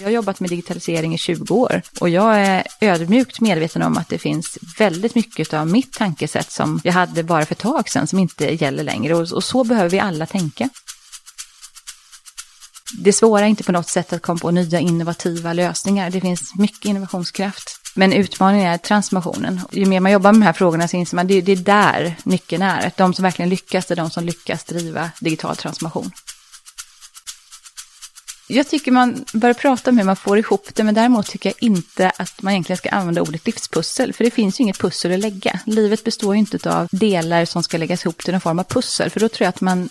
Jag har jobbat med digitalisering i 20 år och jag är ödmjukt medveten om att det finns väldigt mycket av mitt tankesätt som jag hade bara för ett tag sedan som inte gäller längre och, så behöver vi alla tänka. Det svåra är inte på något sätt att komma på nya innovativa lösningar. Det finns mycket innovationskraft. Men utmaningen är transformationen. Ju mer man jobbar med de här frågorna så inser man att det, det är där nyckeln är. Att de som verkligen lyckas är de som lyckas driva digital transformation. Jag tycker man bör prata om hur man får ihop det, men däremot tycker jag inte att man egentligen ska använda ordet livspussel, för det finns ju inget pussel att lägga. Livet består ju inte av delar som ska läggas ihop till någon form av pussel, för då tror jag att man,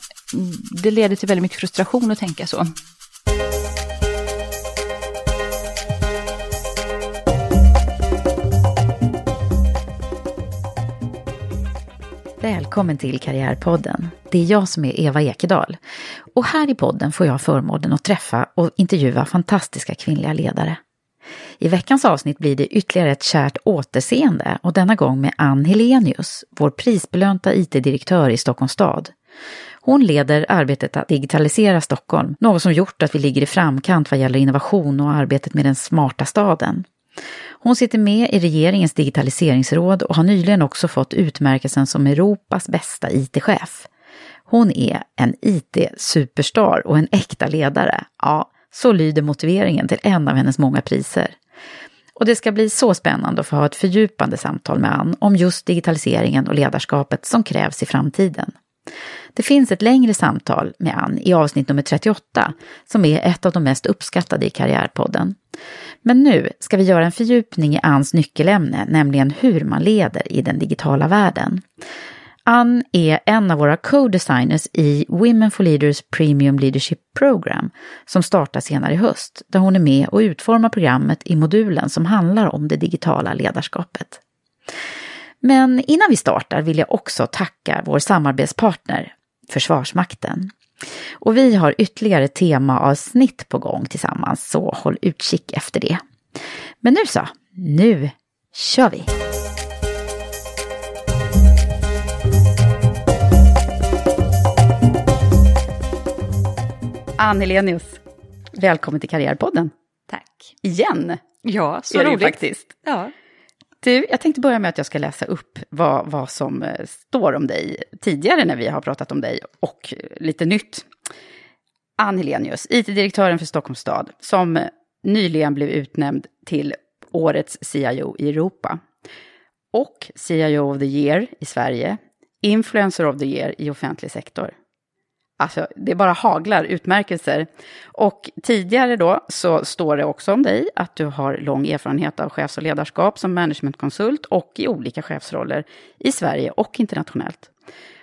det leder till väldigt mycket frustration att tänka så. Välkommen till Karriärpodden. Det är jag som är Eva Ekedal. Och här i podden får jag förmånen att träffa och intervjua fantastiska kvinnliga ledare. I veckans avsnitt blir det ytterligare ett kärt återseende och denna gång med Ann Helenius, vår prisbelönta IT-direktör i Stockholms stad. Hon leder arbetet att digitalisera Stockholm, något som gjort att vi ligger i framkant vad gäller innovation och arbetet med den smarta staden. Hon sitter med i regeringens digitaliseringsråd och har nyligen också fått utmärkelsen som Europas bästa IT-chef. Hon är en IT-superstar och en äkta ledare. Ja, så lyder motiveringen till en av hennes många priser. Och det ska bli så spännande att få ha ett fördjupande samtal med Ann om just digitaliseringen och ledarskapet som krävs i framtiden. Det finns ett längre samtal med Ann i avsnitt nummer 38 som är ett av de mest uppskattade i Karriärpodden. Men nu ska vi göra en fördjupning i Anns nyckelämne, nämligen hur man leder i den digitala världen. Ann är en av våra co-designers i Women for Leaders Premium Leadership Program som startar senare i höst, där hon är med och utformar programmet i modulen som handlar om det digitala ledarskapet. Men innan vi startar vill jag också tacka vår samarbetspartner Försvarsmakten. Och vi har ytterligare temaavsnitt på gång tillsammans, så håll utkik efter det. Men nu så, nu kör vi! Ann Helenius, välkommen till Karriärpodden. Tack. Igen! Ja, så är det ju roligt. faktiskt. Ja. Du, jag tänkte börja med att jag ska läsa upp vad, vad som eh, står om dig tidigare när vi har pratat om dig och eh, lite nytt. Ann Helenius, IT-direktören för Stockholms stad, som eh, nyligen blev utnämnd till årets CIO i Europa. Och CIO of the year i Sverige, Influencer of the year i offentlig sektor. Alltså, det bara haglar utmärkelser. Och tidigare då så står det också om dig att du har lång erfarenhet av chefs och ledarskap som managementkonsult och i olika chefsroller i Sverige och internationellt.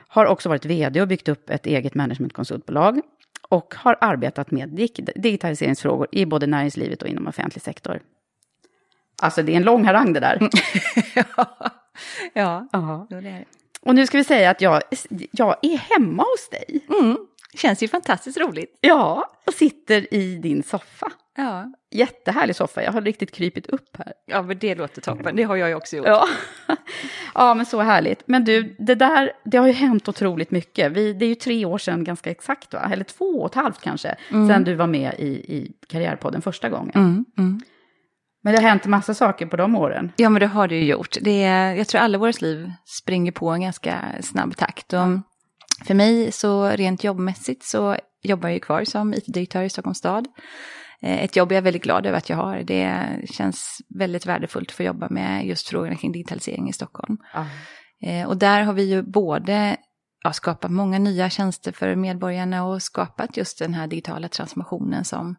Har också varit vd och byggt upp ett eget managementkonsultbolag och har arbetat med dig- digitaliseringsfrågor i både näringslivet och inom offentlig sektor. Alltså det är en lång harang det där. ja, Ja. jo, det är det. Och nu ska vi säga att jag, jag är hemma hos dig. Mm. Känns ju fantastiskt roligt. Ja, och sitter i din soffa. Ja. Jättehärlig soffa, jag har riktigt krypit upp här. ja, men det låter toppen. Det har jag ju också gjort. Ja. ja, men så härligt. Men du, det där, det har ju hänt otroligt mycket. Vi, det är ju tre år sedan ganska exakt, va? eller två och ett halvt kanske, mm. sedan du var med i, i Karriärpodden första gången. Mm, mm. Men det har hänt en massa saker på de åren. Ja, men det har det ju gjort. Det är, jag tror alla våra liv springer på en ganska snabb takt. Och för mig, så rent jobbmässigt, så jobbar jag ju kvar som it-direktör i Stockholms stad. Eh, ett jobb jag är väldigt glad över att jag har. Det känns väldigt värdefullt att få jobba med just frågorna kring digitalisering i Stockholm. Mm. Och där har vi ju både ja, skapat många nya tjänster för medborgarna och skapat just den här digitala transformationen som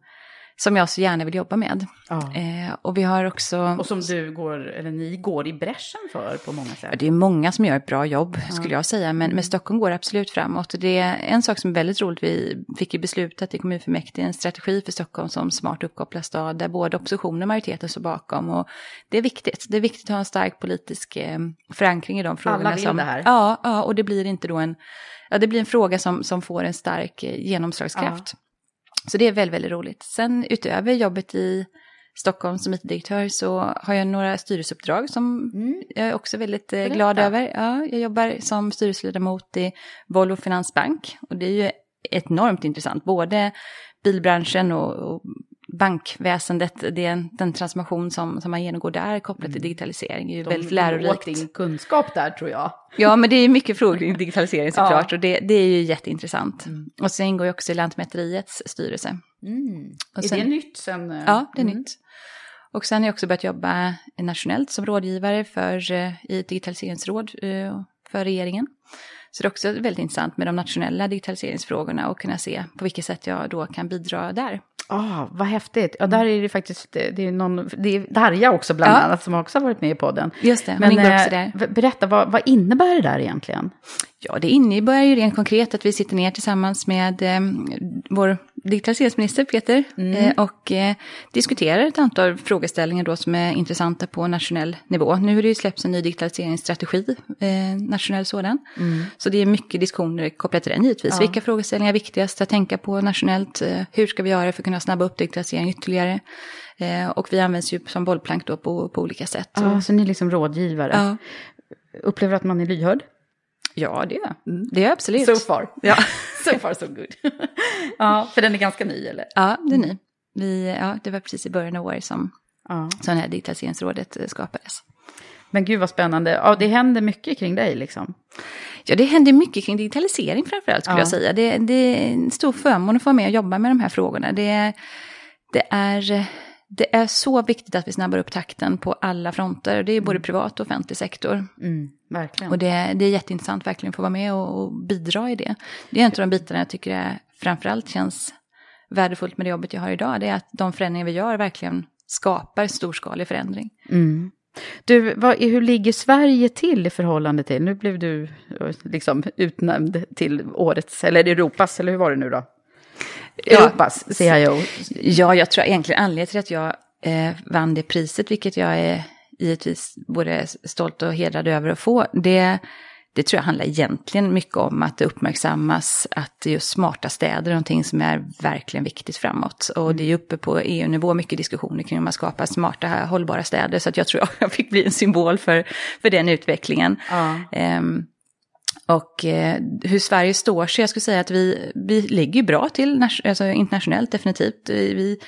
som jag så gärna vill jobba med. Ja. Eh, och vi har också... Och som du går, eller ni går i bräschen för på många sätt. Det är många som gör ett bra jobb ja. skulle jag säga, men, men Stockholm går absolut framåt. Det är en sak som är väldigt roligt, vi fick ju beslutat i kommunfullmäktige en strategi för Stockholm som smart uppkopplad stad, där både oppositionen och majoriteten står bakom. Och det är viktigt, det är viktigt att ha en stark politisk eh, förankring i de frågorna. Alla vill som, det här. Ja, ja, och det blir inte då en, ja det blir en fråga som, som får en stark eh, genomslagskraft. Så det är väldigt, väldigt roligt. Sen utöver jobbet i Stockholm som it-direktör så har jag några styrelseuppdrag som mm. jag är också väldigt eh, glad över. Ja, jag jobbar som styrelseledamot i Volvo Finansbank och det är ju enormt intressant. Både bilbranschen och, och bankväsendet, det den transformation som, som man genomgår där kopplat till mm. digitalisering är ju De väldigt lärorikt. Din kunskap där tror jag. Ja, men det är mycket frågor kring digitalisering såklart ja. och det, det är ju jätteintressant. Mm. Och sen ingår jag också i Lantmäteriets styrelse. Mm. Sen, är det nytt sen? Eh? Ja, det är mm. nytt. Och sen har jag också börjat jobba nationellt som rådgivare för, eh, i ett digitaliseringsråd eh, för regeringen. Så det är också väldigt intressant med de nationella digitaliseringsfrågorna och kunna se på vilket sätt jag då kan bidra där. Ah, vad häftigt. Ja, där är det faktiskt, det är någon, det är Darja också bland ja. annat som också har varit med i podden. Just det, Men, ingår också där. Berätta, vad, vad innebär det där egentligen? Ja, det innebär ju rent konkret att vi sitter ner tillsammans med eh, vår digitaliseringsminister Peter mm. eh, och eh, diskuterar ett antal frågeställningar då som är intressanta på nationell nivå. Nu har det ju släppts en ny digitaliseringsstrategi, eh, nationell sådan. Mm. Så det är mycket diskussioner kopplat till den givetvis. Ja. Vilka frågeställningar är viktigast att tänka på nationellt? Hur ska vi göra för att kunna snabba upp digitalisering ytterligare? Och vi används ju som bollplank då på, på olika sätt. Ja, så ni är liksom rådgivare. Ja. Upplever att man är lyhörd? Ja, det är mm. Det är absolut. So far. Ja. so far so good. ja, för den är ganska ny eller? Ja, den är ny. Vi, ja, det var precis i början av året som, ja. som det här digitaliseringsrådet eh, skapades. Men gud vad spännande. Ja, det händer mycket kring dig liksom. Ja, det händer mycket kring digitalisering framförallt skulle ja. jag säga. Det, det är en stor förmån att få vara med och jobba med de här frågorna. Det, det är det är så viktigt att vi snabbar upp takten på alla fronter. Det är både mm. privat och offentlig sektor. Mm, verkligen. Och det, det är jätteintressant verkligen att få vara med och, och, bidra i det. Det är en av de bitarna jag tycker är, framförallt känns värdefullt med det jobbet jag har idag. Det är att de förändringar vi gör verkligen skapar storskalig förändring. Mm. Du, vad, hur ligger Sverige till i förhållande till, nu blev du liksom utnämnd till årets, eller Europas, eller hur var det nu då? Europas CIO. Ja, jag tror egentligen anledningen till att jag eh, vann det priset, vilket jag är givetvis både stolt och hedrad över att få, det, det tror jag handlar egentligen mycket om att det uppmärksammas att just smarta städer är någonting som är verkligen viktigt framåt. Och det är uppe på EU-nivå mycket diskussioner kring hur man skapar smarta, hållbara städer. Så att jag tror jag fick bli en symbol för, för den utvecklingen. Ja. Um, och eh, hur Sverige står sig, jag skulle säga att vi, vi ligger bra till alltså internationellt definitivt. Vi,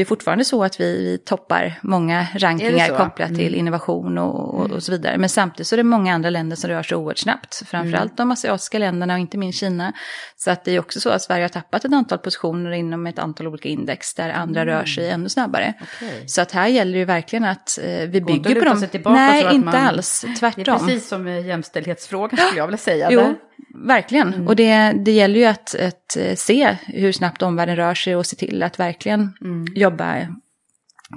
är fortfarande så att vi, vi toppar många rankingar kopplat mm. till innovation och, och, och, så vidare. Men samtidigt så är det många andra länder som rör sig oerhört snabbt. Framförallt mm. de asiatiska länderna och inte minst Kina. Så att det är också så att Sverige har tappat ett antal positioner inom ett antal olika index där andra mm. rör sig ännu snabbare. Okay. Så att här gäller det ju verkligen att eh, vi bygger på dem. Nej, inte man... alls. Tvärtom. Det är precis som jämställdhetsfrågan skulle jag vilja säga. Jo. Där verkligen. Mm. Och det, det gäller ju att, att, eh, se hur snabbt omvärlden rör sig och se till att verkligen mm. jobba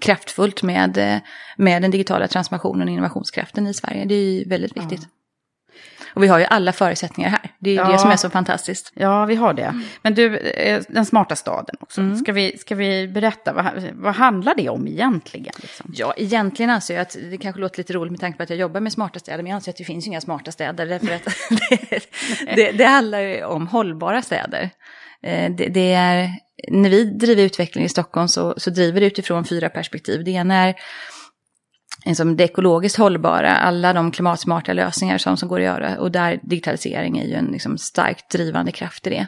kraftfullt med, med den digitala transformationen och innovationskraften i Sverige. Det är ju väldigt viktigt. Ja. Och vi har ju alla förutsättningar här. Det är ju Ja. det som är så fantastiskt. Ja, vi har det. Mm. Men du, eh, den smarta staden också. Ska, vi, ska vi berätta, vad, vad handlar det om egentligen? Liksom? Ja, egentligen anser jag att det kanske låter lite roligt med tanke på att jag jobbar med smarta städer, men jag anser att det finns inga smarta städer, därför att det, det, det handlar ju om hållbara städer. Eh, Det, det är, när vi driver utveckling i Stockholm så, så driver det utifrån fyra perspektiv. Det ena är liksom det ekologiskt hållbara, alla de klimatsmarta lösningar som, som går att göra. Och där digitalisering är ju en liksom starkt drivande kraft i det.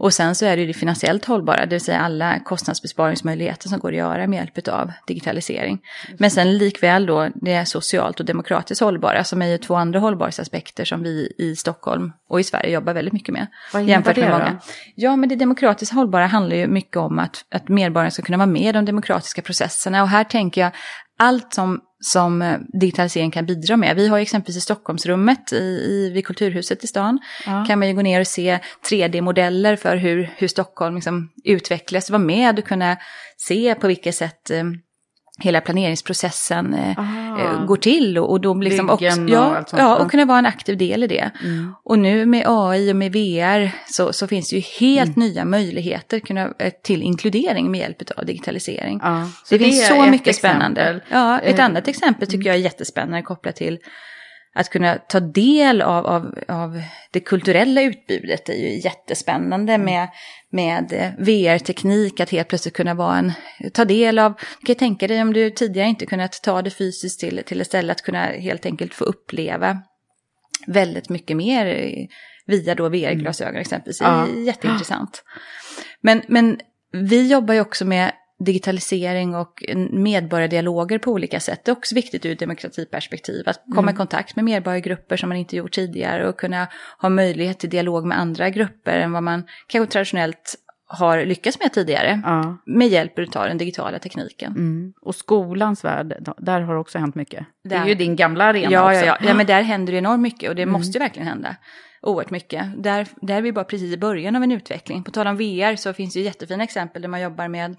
Och sen så är det ju det finansiellt hållbara, det vill säga alla kostnadsbesparingsmöjligheter som går att göra med hjälp av digitalisering. Men sen likväl då det socialt och demokratiskt hållbara som är ju två andra hållbarhetsaspekter som vi i Stockholm och i Sverige jobbar väldigt mycket med. Vad innebär det då? Ja, men det demokratiskt hållbara handlar ju mycket om att, att medborgarna ska kunna vara med i de demokratiska processerna. Och här tänker jag allt som, som eh, digitalisering kan bidra med. Vi har exempelvis i Stockholmsrummet i, i, vid Kulturhuset i stan. Kan man ju gå ner och se 3D-modeller för hur, hur Stockholm liksom utvecklas. Vara med och kunna se på vilket sätt eh, hela planeringsprocessen eh, eh, går till. Och, och då liksom Byggen och ja, ja, och kunna vara en aktiv del i det. Mm. Och nu med AI och med VR så, så finns det ju helt Mm. nya möjligheter kunna, eh, till inkludering med hjälp av digitalisering. Ja, så det, finns så mycket exempel. spännande. Ja, ett Eh, annat exempel tycker jag är jättespännande kopplat till att kunna ta del av, av, av det kulturella utbudet är ju jättespännande Mm. med, med VR-teknik, att helt plötsligt kunna vara en, ta del av, du kan tänka dig om du tidigare inte kunnat ta det fysiskt till, till ett ställe, att kunna helt enkelt få uppleva väldigt mycket mer via då VR-glasögon exempelvis. Det Ja. jätteintressant. Men, men vi jobbar ju också med digitalisering och medborgardialoger på olika sätt. Det är också viktigt ur ett demokratiperspektiv att komma i kontakt med medborgargrupper som man inte gjort tidigare och kunna ha möjlighet till dialog med andra grupper än vad man kanske traditionellt har lyckats med tidigare. Ja. Med hjälp av den digitala tekniken. Mm. Och skolans värld, där har också hänt mycket. Det är Där. ju din gamla arena Ja, också. ja, ja. ja, men där händer det enormt mycket och det måste ju verkligen hända. Oerhört mycket. Där, där är vi bara precis i början av en utveckling. På tal om VR så finns det jättefina exempel där man jobbar med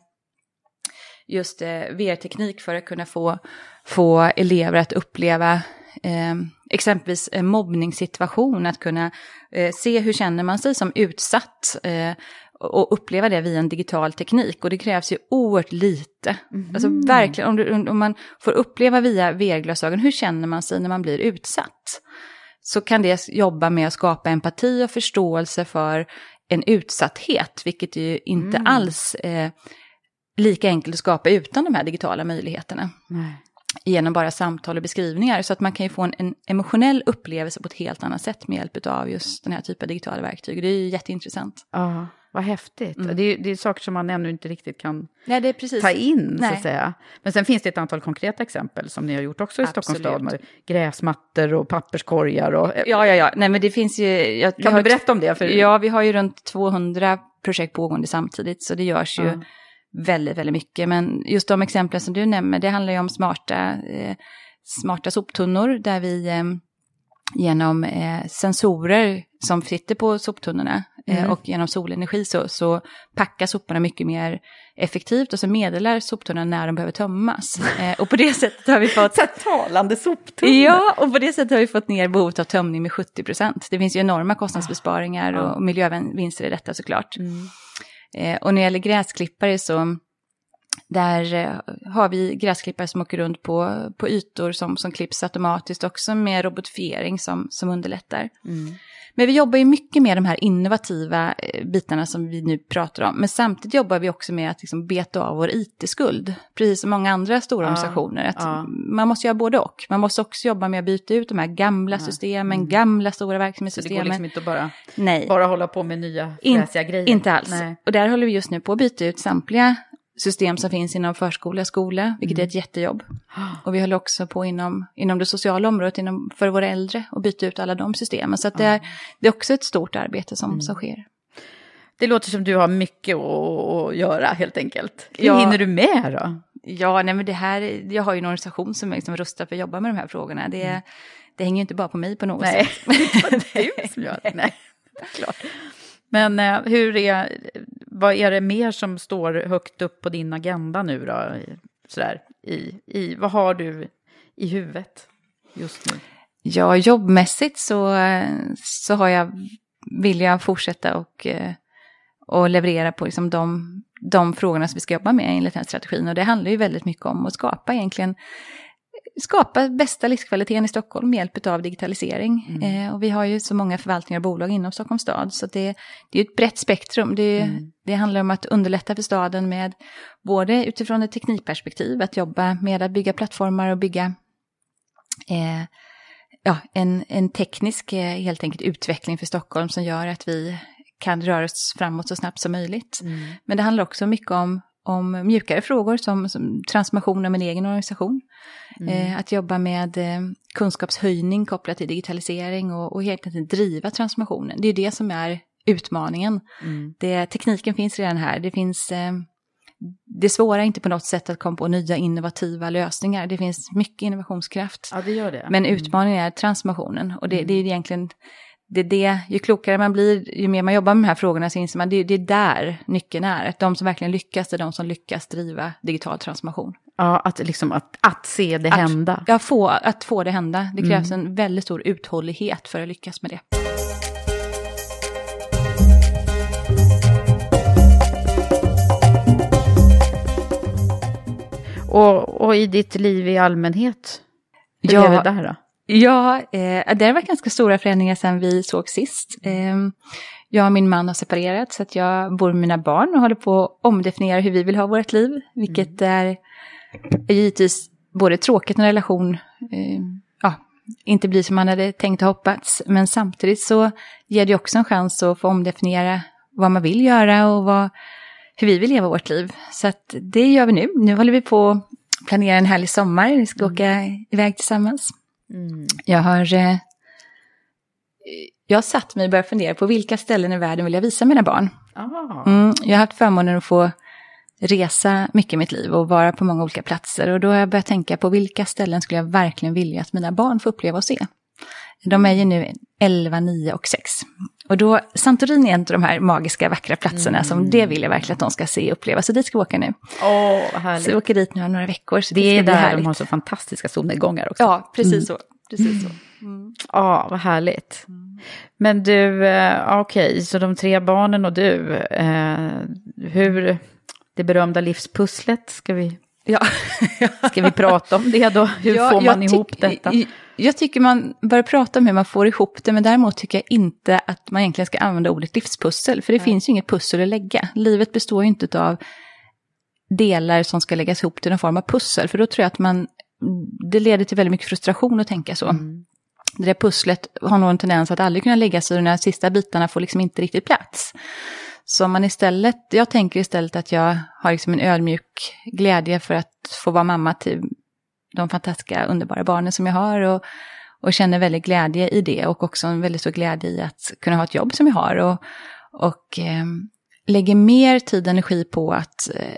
just eh, VR-teknik för att kunna få, få elever att uppleva eh, exempelvis en mobbningssituation, att kunna eh, se hur känner man sig som utsatt eh, och uppleva det via en digital teknik. Och det krävs ju oerhört lite. Alltså verkligen, om, du, om man får uppleva via VR-glasögon, hur känner man sig när man blir utsatt? Så kan det jobba med att skapa empati och förståelse för en utsatthet, vilket ju inte alls eh, lika enkelt att skapa utan de här digitala möjligheterna. Nej. Genom bara samtal och beskrivningar. Så att man kan ju få en, en emotionell upplevelse på ett helt annat sätt med hjälp av just den här typen av digitala verktyg. Det är ju jätteintressant. Ja, vad häftigt. Mm. Det, är, det är saker som man ännu inte riktigt kan Nej, ta in, så att säga. Men sen finns det ett antal konkreta exempel som ni har gjort också i Stockholms Absolut. stad. Med gräsmattor och papperskorgar. Och, Ja, ja, ja. Nej, men det finns ju... Jag, Kan du berätta om det? För, Ja, vi har ju runt 200 projekt pågående samtidigt, så det görs ju Ja. Väldigt, väldigt mycket. Men just de exemplen som du nämner, det handlar ju om smarta, eh, smarta soptunnor, där vi eh, genom eh, sensorer som sitter på soptunnorna eh, Mm. och genom solenergi så, så packar soporna mycket mer effektivt och så meddelar soptunnan när de behöver tömmas. Eh, och på det sättet har vi fått Så talande soptunnor. Ja, och på det sättet har vi fått ner behovet av tömning med 70 procent. Det finns ju enorma kostnadsbesparingar och miljövinster i detta såklart. Mm. Eh, och när det gäller gräsklippare så där eh, har vi gräsklippare som åker runt på, på ytor som, som klipps automatiskt också med robotifiering som, som underlättar. Mm. Men vi jobbar ju mycket med de här innovativa eh, bitarna som vi nu pratar om. Men samtidigt jobbar vi också med att liksom beta av vår it-skuld. Precis som många andra stora Ja, organisationer. Att ja. Man måste göra både och. Man måste också jobba med att byta ut de här gamla systemen, gamla stora Så det går verksamhetssystemen. liksom inte att bara, Nej, bara hålla på med nya In- fräsiga grejer. inte alls. Nej. Och där håller vi just nu på att byta ut samtliga system som finns inom förskola, skola, vilket Mm. är ett jättejobb. Och vi håller också på inom, inom det sociala området, inom, för våra äldre, och byta ut alla de systemen. Så det, är, det är också ett stort arbete som, Mm. som sker. Det låter som du har mycket att, göra helt enkelt. Hur Ja. hinner du med då? Ja, nej men det här, jag har ju en organisation som är liksom rustad för att jobba med de här frågorna. Det, det hänger ju inte bara på mig på något Mm. Nej, sätt. det är du som gör det. Nej, klart. Men eh, hur är, vad är det mer som står högt upp på din agenda nu då? Sådär, i, i, vad har du i huvudet just nu? Ja, jobbmässigt så, så har jag, vill jag fortsätta och, eh, och leverera på liksom de, de frågorna som vi ska jobba med enligt den här strategin. Och det handlar ju väldigt mycket om att skapa egentligen skapa bästa livskvaliteten i Stockholm med hjälp av digitalisering. Mm. Eh, och vi har ju så många förvaltningar och bolag inom Stockholms stad, så det, det är ett brett spektrum. Det, mm. det handlar om att underlätta för staden med både utifrån ett teknikperspektiv, att jobba med att bygga plattformar och bygga eh, ja, en, en teknisk eh, helt enkelt utveckling för Stockholm som gör att vi kan röra oss framåt så snabbt som möjligt. Mm. Men det handlar också mycket om om mjukare frågor som, som transformation av en egen organisation. Mm. Eh, att jobba med eh, kunskapshöjning kopplat till digitalisering och, och helt enkelt driva transformationen. Det är det som är utmaningen. Mm. Det, tekniken finns redan här. Det finns eh, det svåra är inte på något sätt att komma på nya innovativa lösningar. Det finns mycket innovationskraft. Ja, det gör det. Men mm. utmaningen är transformationen. Och det, mm. det är egentligen det är det, ju klokare man blir, ju mer man jobbar med de här frågorna så inser man det, det är där nyckeln är. Att de som verkligen lyckas är de som lyckas driva digital transformation. Ja, att, liksom, att, att se det att, hända. Ja, få, att få det hända. Det krävs mm. en väldigt stor uthållighet för att lyckas med det. Och, och i ditt liv i allmänhet? Hur ja, är det där då? Ja, eh, det har varit ganska stora förändringar sedan vi såg sist. Eh, jag och min man har separerat så att jag bor med mina barn och håller på att omdefiniera hur vi vill ha vårt liv. Vilket mm. är, är givetvis både tråkigt när relation eh, ja, inte blir som man hade tänkt och hoppats. Men samtidigt så ger det också en chans att få omdefiniera vad man vill göra och vad, hur vi vill leva vårt liv. Så att det gör vi nu. Nu håller vi på att planera en härlig sommar. Vi ska mm. åka iväg tillsammans. Mm. Jag har... Eh, jag satt mig och börjat fundera på vilka ställen i världen vill jag visa mina barn. Mm, jag har haft förmånen att få resa mycket i mitt liv och vara på många olika platser. Och då har jag börjat tänka på vilka ställen skulle jag verkligen vilja att mina barn får uppleva och se. De är ju nu 11, 9 och 6. Och då, Santorini är en av de här magiska, vackra platserna mm. som det vill jag verkligen att de ska se och uppleva. Så dit ska vi åka nu. Åh, härligt. Så vi åker dit nu några veckor. Så det, det är där härligt. de har så fantastiska solnedgångar också. Ja, precis mm. så. Precis så. Mm. Ja, vad härligt. Mm. Men du, eh, okej, okay, så de tre barnen och du, eh, hur, det berömda livspusslet, ska vi, ja. ska vi prata om det då? Hur ja, får man ihop detta? Jag tycker man bör prata om hur man får ihop det, men däremot tycker jag inte att man egentligen ska använda ordet livspussel, för det Nej. finns ju inget pussel att lägga. Livet består ju inte av delar som ska läggas ihop till någon form av pussel, för då tror jag att man, det leder till väldigt mycket frustration att tänka så. Mm. Det där pusslet har nog en tendens att aldrig kunna lägga sig, och de här sista bitarna får liksom inte riktigt plats. Så man istället, jag tänker istället att jag har liksom en ödmjuk glädje för att få vara mamma till de fantastiska, underbara barnen som jag har. Och, och känner väldigt glädje i det och också en väldigt stor glädje i att kunna ha ett jobb som jag har. Och, och eh, lägger mer tid och energi på att eh,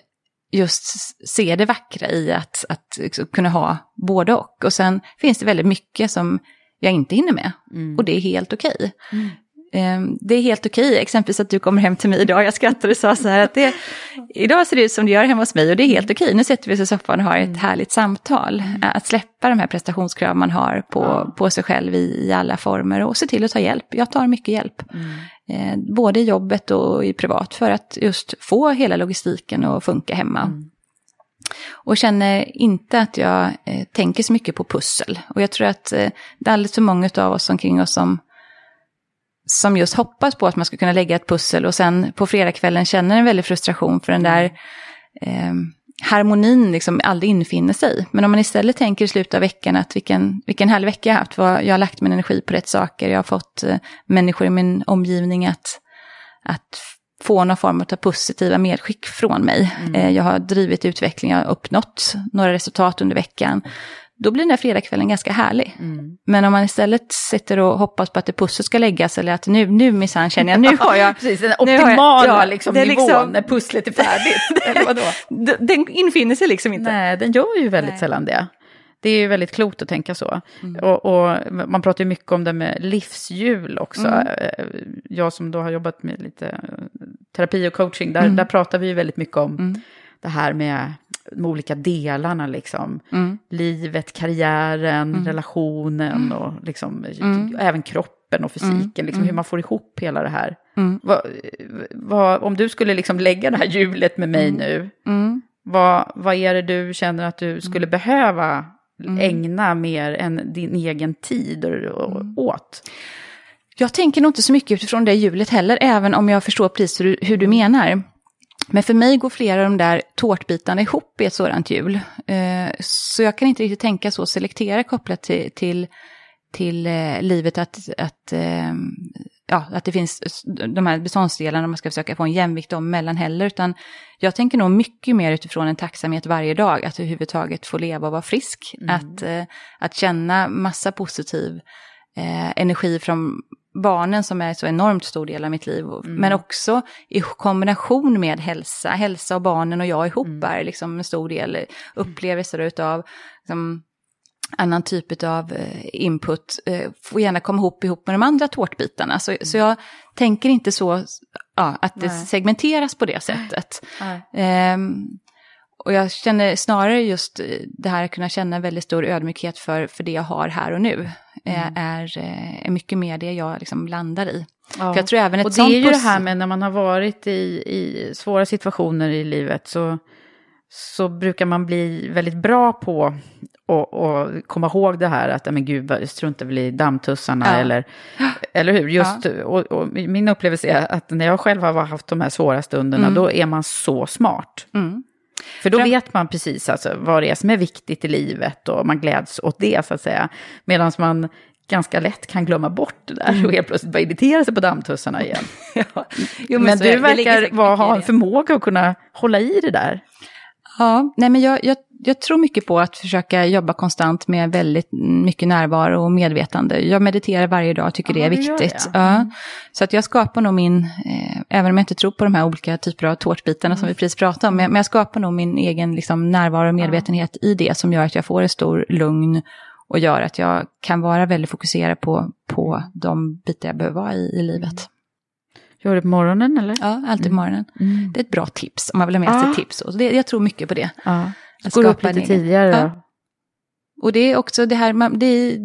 just se det vackra i att, att liksom kunna ha både och. Och sen finns det väldigt mycket som jag inte hinner med. Mm. Och det är helt okej. Okay. Mm. Ehm, det är helt okej, exempelvis att du kommer hem till mig idag. Jag skrattade och sa så här att det, idag ser det ut som det gör hemma hos mig och det är helt okej. Nu sätter vi oss i soffan och har ett mm. härligt samtal. Mm. Att släppa de här prestationskrav man har på, på sig själv i, i, alla former och se till att ta hjälp. Jag tar mycket hjälp. Mm. Eh, både i jobbet och i privat för att just få hela logistiken att funka hemma. Mm. Och känner inte att jag eh, tänker så mycket på pussel. Och jag tror att eh, det är alldeles för många av oss omkring oss som som just hoppas på att man ska kunna lägga ett pussel och sen på fredagskvällen känner en väldig frustration för den där eh, harmonin liksom aldrig infinner sig. Men om man istället tänker i slutet av veckan att vilken, vilken härlig vecka jag har haft, vad, jag har lagt min energi på rätt saker, jag har fått eh, människor i min omgivning att, att få någon form av positiva medskick från mig. Mm. Eh, jag har drivit utveckling, jag har uppnått några resultat under veckan då blir den här fredagskvällen ganska härlig. Mm. Men om man istället sitter och hoppas på att det pusslet ska läggas eller att nu, nu minsann känner jag, nu har jag... Precis, den optimala jag, ja, liksom, nivån liksom, när pusslet är färdigt. eller vadå? Den infinner sig liksom inte. Nej, den gör ju väldigt Nej. sällan det. Det är ju väldigt klokt att tänka så. Mm. Och, och, man pratar ju mycket om det med livshjul också. Mm. Eh, jag som då har jobbat med lite terapi och coaching, där, mm. där pratar vi ju väldigt mycket om mm. det här med de olika delarna liksom. Mm. Livet, karriären, relationen och liksom även kroppen och fysiken, liksom hur man får ihop hela det här. Vad, vad, om du skulle liksom lägga det här hjulet med mig nu, vad, vad är det du känner att du skulle behöva ägna mer än din egen tid och- och- åt? Jag tänker nog inte så mycket utifrån det hjulet heller, även om jag förstår precis hur, hur du menar. Men för mig går flera av de där tårtbitarna ihop i ett sådant hjul. Eh, så jag kan inte riktigt tänka så selektera kopplat till, till, till eh, livet att, att, eh, ja, att det finns de här beståndsdelarna man ska försöka få en jämvikt dem mellan heller. Utan jag tänker nog mycket mer utifrån en tacksamhet varje dag, att överhuvudtaget få leva och vara frisk. Att, eh, att känna massa positiv energi från barnen som är så enormt stor del av mitt liv. Och- Men också i kombination med hälsa. Hälsa och barnen och jag ihop är liksom en stor del upplevelser utav liksom, annan typ av eh, input. Eh, får gärna komma ihop ihop med de andra tårtbitarna. Så, så jag tänker inte så ja, att det Nej. segmenteras på det sättet. Nej. Ehm, och jag känner snarare just eh, det här att kunna känna väldigt stor ödmjukhet för, för det jag har här och nu. eh, Är, eh, är mycket mer det jag liksom landar i. Ja. För jag tror även ett och det är ju det här med när man har varit i, i svåra situationer i livet så, så brukar man bli väldigt bra på att komma ihåg det här att, ja, men gud, jag struntar väl i dammtussarna Ja. eller, eller hur? Just, och, och min upplevelse är att när jag själv har haft de här svåra stunderna, då är man så smart. Mm. För då vet man precis alltså, vad det är som är viktigt i livet och man gläds åt det så att säga. Medan man ganska lätt kan glömma bort det där och helt plötsligt bara irritera sig på dammtussarna igen. Ja. Jo, men är du verkar ha en förmåga att kunna hålla i det där. Ja, nej men jag, jag, jag tror mycket på att försöka jobba konstant med väldigt mycket närvaro och medvetande. Jag mediterar varje dag och tycker Ja, det är gör viktigt. det. Mm. Ja. Så att jag skapar nog min, eh, även om jag inte tror på de här olika typer av tårtbitarna Mm. som vi precis pratade om, men, men jag skapar nog min egen liksom, närvaro och medvetenhet i det som gör att jag får en stor lugn och gör att jag kan vara väldigt fokuserad på, på de bitar jag behöver vara i, i livet. Gör du det på morgonen eller? Ja, alltid på morgonen. Mm. Det är ett bra tips om man vill ha med sig Ja. tips. Och det, jag tror mycket på det. Ja. Att Går upp lite egen- tidigare Ja. Och det är också det här, man, det, är,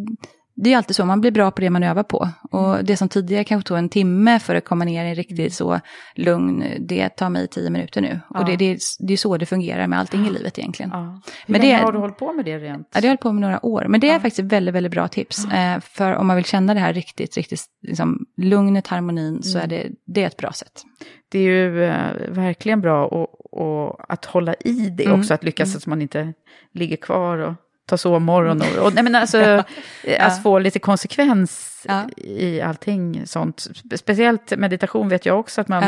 det är alltid så, man blir bra på det man övar på. Och det som tidigare kanske tog en timme för att komma ner i en riktigt så lugn, det tar mig tio minuter nu. Ja. Och det, det, det är så det fungerar med allting i livet egentligen. Ja. Hur Men länge det- har du hållit på med det rent? Ja, det har jag hållit på med några år, men det är Ja. faktiskt väldigt, väldigt bra tips. Eh, för om man vill känna det här riktigt, riktigt, liksom, lugnet, harmonin, så är Mm. det, det är ett bra sätt. Det är ju eh, verkligen bra och, och att hålla i det Mm. också, att lyckas så att man inte ligger kvar och tar sovmorgon. Och, och, nej, men alltså, eh, att få lite konsekvens Ja. i allting sånt. Spe- Speciellt meditation vet jag också att man,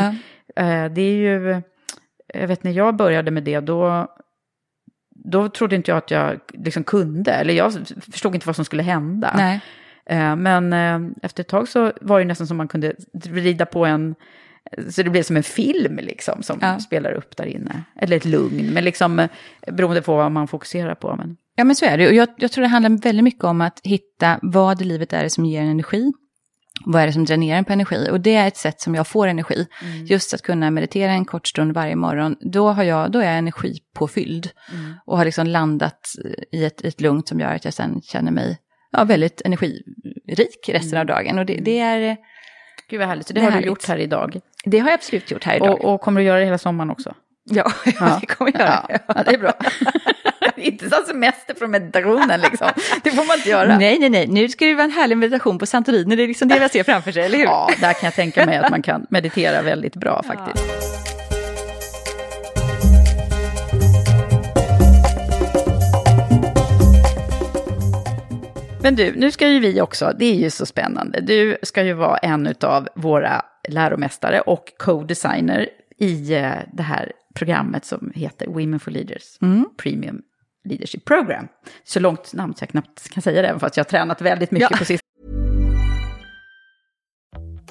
Ja. eh, det är ju, jag vet när jag började med det, då, då trodde inte jag att jag liksom kunde, eller jag förstod inte vad som skulle hända. Nej. Eh, Men eh, efter ett tag så var det nästan som man kunde rida på en, så det blev som en film liksom som Ja. spelar upp där inne. Eller ett lugn, men liksom eh, beroende på vad man fokuserar på. Men, Ja, men så är det. Och jag, jag tror det handlar väldigt mycket om att hitta vad i livet är det som ger en energi. Vad är det som dränerar en på energi? Och det är ett sätt som jag får energi. Just att kunna meditera en kort stund varje morgon. Då, har jag, då är jag energipåfylld. Och har liksom landat i ett, ett lugn som gör att jag sen känner mig ja, väldigt energirik resten av dagen. Och det, det, är, Gud vad härligt, så det, Det har härligt. du gjort här idag. det har jag absolut gjort här idag. Och, och kommer du göra det hela sommaren också? ja, ja, det kommer jag göra. Ja, ja, det är bra. inte som semester från meditationen liksom. Det får man inte göra. Nej, nej, nej. Nu ska det vara en härlig meditation på Santorini. Det är liksom det jag ser framför sig, eller hur? Ja, där kan jag tänka mig att man kan meditera väldigt bra faktiskt. Men du, nu ska ju vi också, det är ju så spännande, du ska ju vara en av våra läromästare och co-designer i eh, det här programmet som heter Women for Leaders Premium Leadership Program. Så långt namn så jag knappt kan säga det, även fast jag har tränat väldigt mycket Ja. på sistone.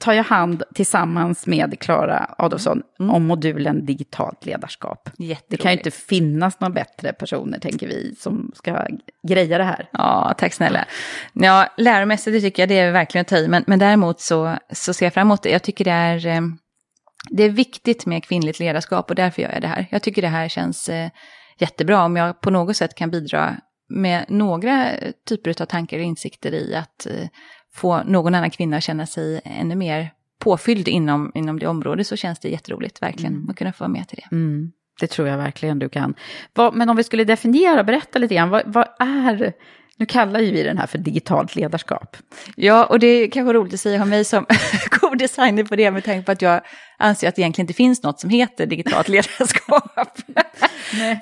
tar ju hand tillsammans med Klara Adolfsson om modulen digitalt ledarskap. Det kan ju inte finnas några bättre personer, tänker vi, som ska greja det här. Ja, tack snälla. Ja, läromässigt tycker jag det är verkligen att ta i, men, men däremot så, så ser jag fram emot det. Jag tycker det är, eh, det är viktigt med kvinnligt ledarskap och därför gör jag det här. Jag tycker det här känns eh, jättebra om jag på något sätt kan bidra med några typer av tankar och insikter i att eh, få någon annan kvinna att känna sig ännu mer påfylld inom, inom det området så känns det jätteroligt verkligen Mm. att kunna få vara med till det. Mm, det tror jag verkligen du kan. Vad, men om vi skulle definiera och berätta lite grann, vad, vad är, nu kallar ju vi den här för digitalt ledarskap. Ja, och det är kanske roligt att säga om mig som co-designer på det med tanke på att jag anser att det egentligen inte finns något som heter digitalt ledarskap.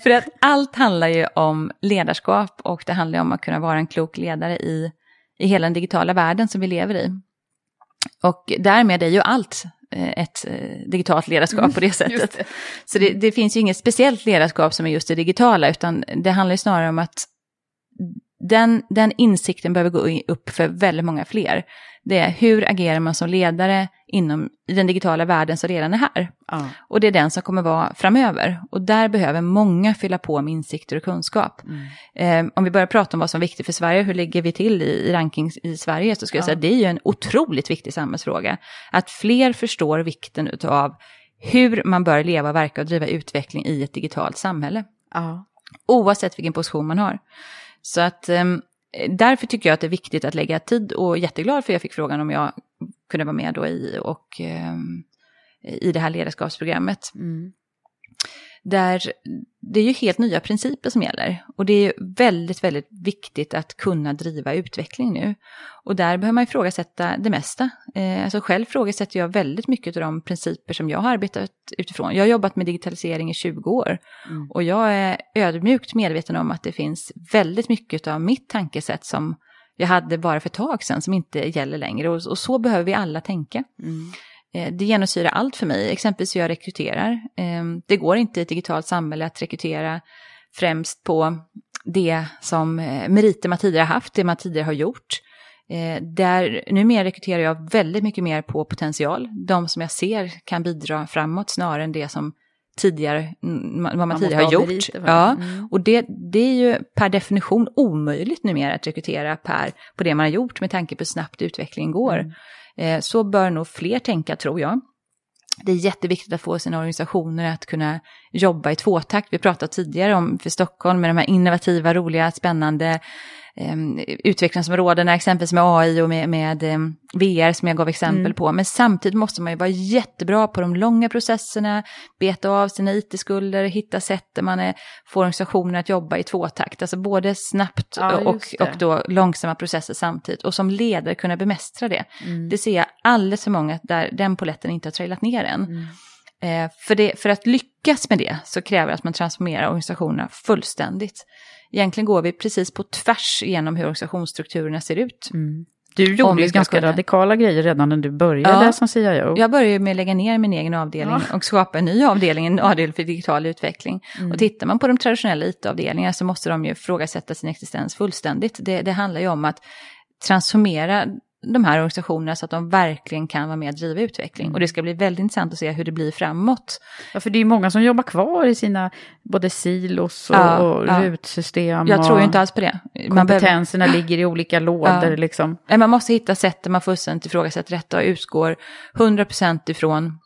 För att allt handlar ju om ledarskap och det handlar ju om att kunna vara en klok ledare i, i hela den digitala världen som vi lever i. Och därmed är ju allt eh, ett eh, digitalt ledarskap på det sättet. Så det, det finns ju inget speciellt ledarskap som är just det digitala, utan det handlar ju snarare om att den, den insikten behöver gå upp för väldigt många fler. Det är hur agerar man som ledare inom i den digitala världen som redan är här. Ja. Och det är den som kommer vara framöver. Och där behöver många fylla på med insikter och kunskap. Eh, om vi börjar prata om vad som är viktigt för Sverige, hur ligger vi till i, i rankings i Sverige, så skulle jag säga att det är ju en otroligt viktig samhällsfråga. Att fler förstår vikten av hur man bör leva, verka och driva utveckling i ett digitalt samhälle. Ja. Oavsett vilken position man har. Så att ehm, därför tycker jag att det är viktigt att lägga tid och jätteglad för jag fick frågan om jag kunde vara med då i, och, ehm, i det här ledarskapsprogrammet. Mm. Där det är ju helt nya principer som gäller. Och det är väldigt, väldigt viktigt att kunna driva utveckling nu. Och där behöver man ifrågasätta det mesta. Eh, alltså själv frågasätter jag väldigt mycket av de principer som jag har arbetat utifrån. Jag har jobbat med digitalisering i 20 år. Och jag är ödmjukt medveten om att det finns väldigt mycket av mitt tankesätt som jag hade bara för ett tag sedan som inte gäller längre. Och, och så behöver vi alla tänka. Eh, Det genomsyrar allt för mig, exempelvis hur jag rekryterar. Eh, Det går inte i ett digitalt samhälle att rekrytera främst på det som eh, meriter man tidigare haft, det man tidigare har gjort. Eh, Där, numera rekryterar jag väldigt mycket mer på potential, de som jag ser kan bidra framåt snarare än det som tidigare, mm, vad man, Man tidigare har gjort. meriter, ja. Mm. Och det, det är ju per definition omöjligt numera att rekrytera per, på det man har gjort med tanke på hur snabbt utvecklingen går. Mm. Eh, så bör nog fler tänka tror jag. Det är jätteviktigt att få sina organisationer att kunna jobba i tvåtakt. Vi pratade tidigare om för Stockholm med de här innovativa, roliga, spännande utvecklingsområdena, exempelvis med AI och med, med eh, VR som jag gav exempel Mm. på. Men samtidigt måste man ju vara jättebra på de långa processerna, beta av sina it-skulder, hitta sätt där man är, får organisationen att jobba i tvåtakt. Alltså både snabbt Ja, och, och då långsamma processer samtidigt. Och som ledare kunna bemästra det. Mm. Det ser jag alldeles för många där den poletten inte har trillat ner än. Mm. Eh, för, det, för att lyckas med det så kräver det att man transformerar organisationerna fullständigt. Egentligen går vi precis på tvärs genom hur organisationsstrukturerna ser ut. Mm. Du gjorde ju ska ganska kunna- radikala grejer redan när du började Ja. som CIO. Jag började med att lägga ner min egen avdelning och skapa en ny avdelning, en avdelning för digital utveckling. Mm. Och tittar man på de traditionella IT-avdelningarna så måste de ju ifrågasätta sin existens fullständigt. Det, det handlar ju om att transformera de här organisationerna så att de verkligen kan vara med och driva utveckling. Mm. Och det ska bli väldigt intressant att se hur det blir framåt. Ja, för det är många som jobbar kvar i sina både silos och, Ja, och ja. rutsystem. Jag tror ju inte alls på det. Man, behöver, Kompetenserna ligger i olika lådor Ja. liksom. Man måste hitta sätt där man fullständigt ifrågasätter detta och utgår 100% ifrån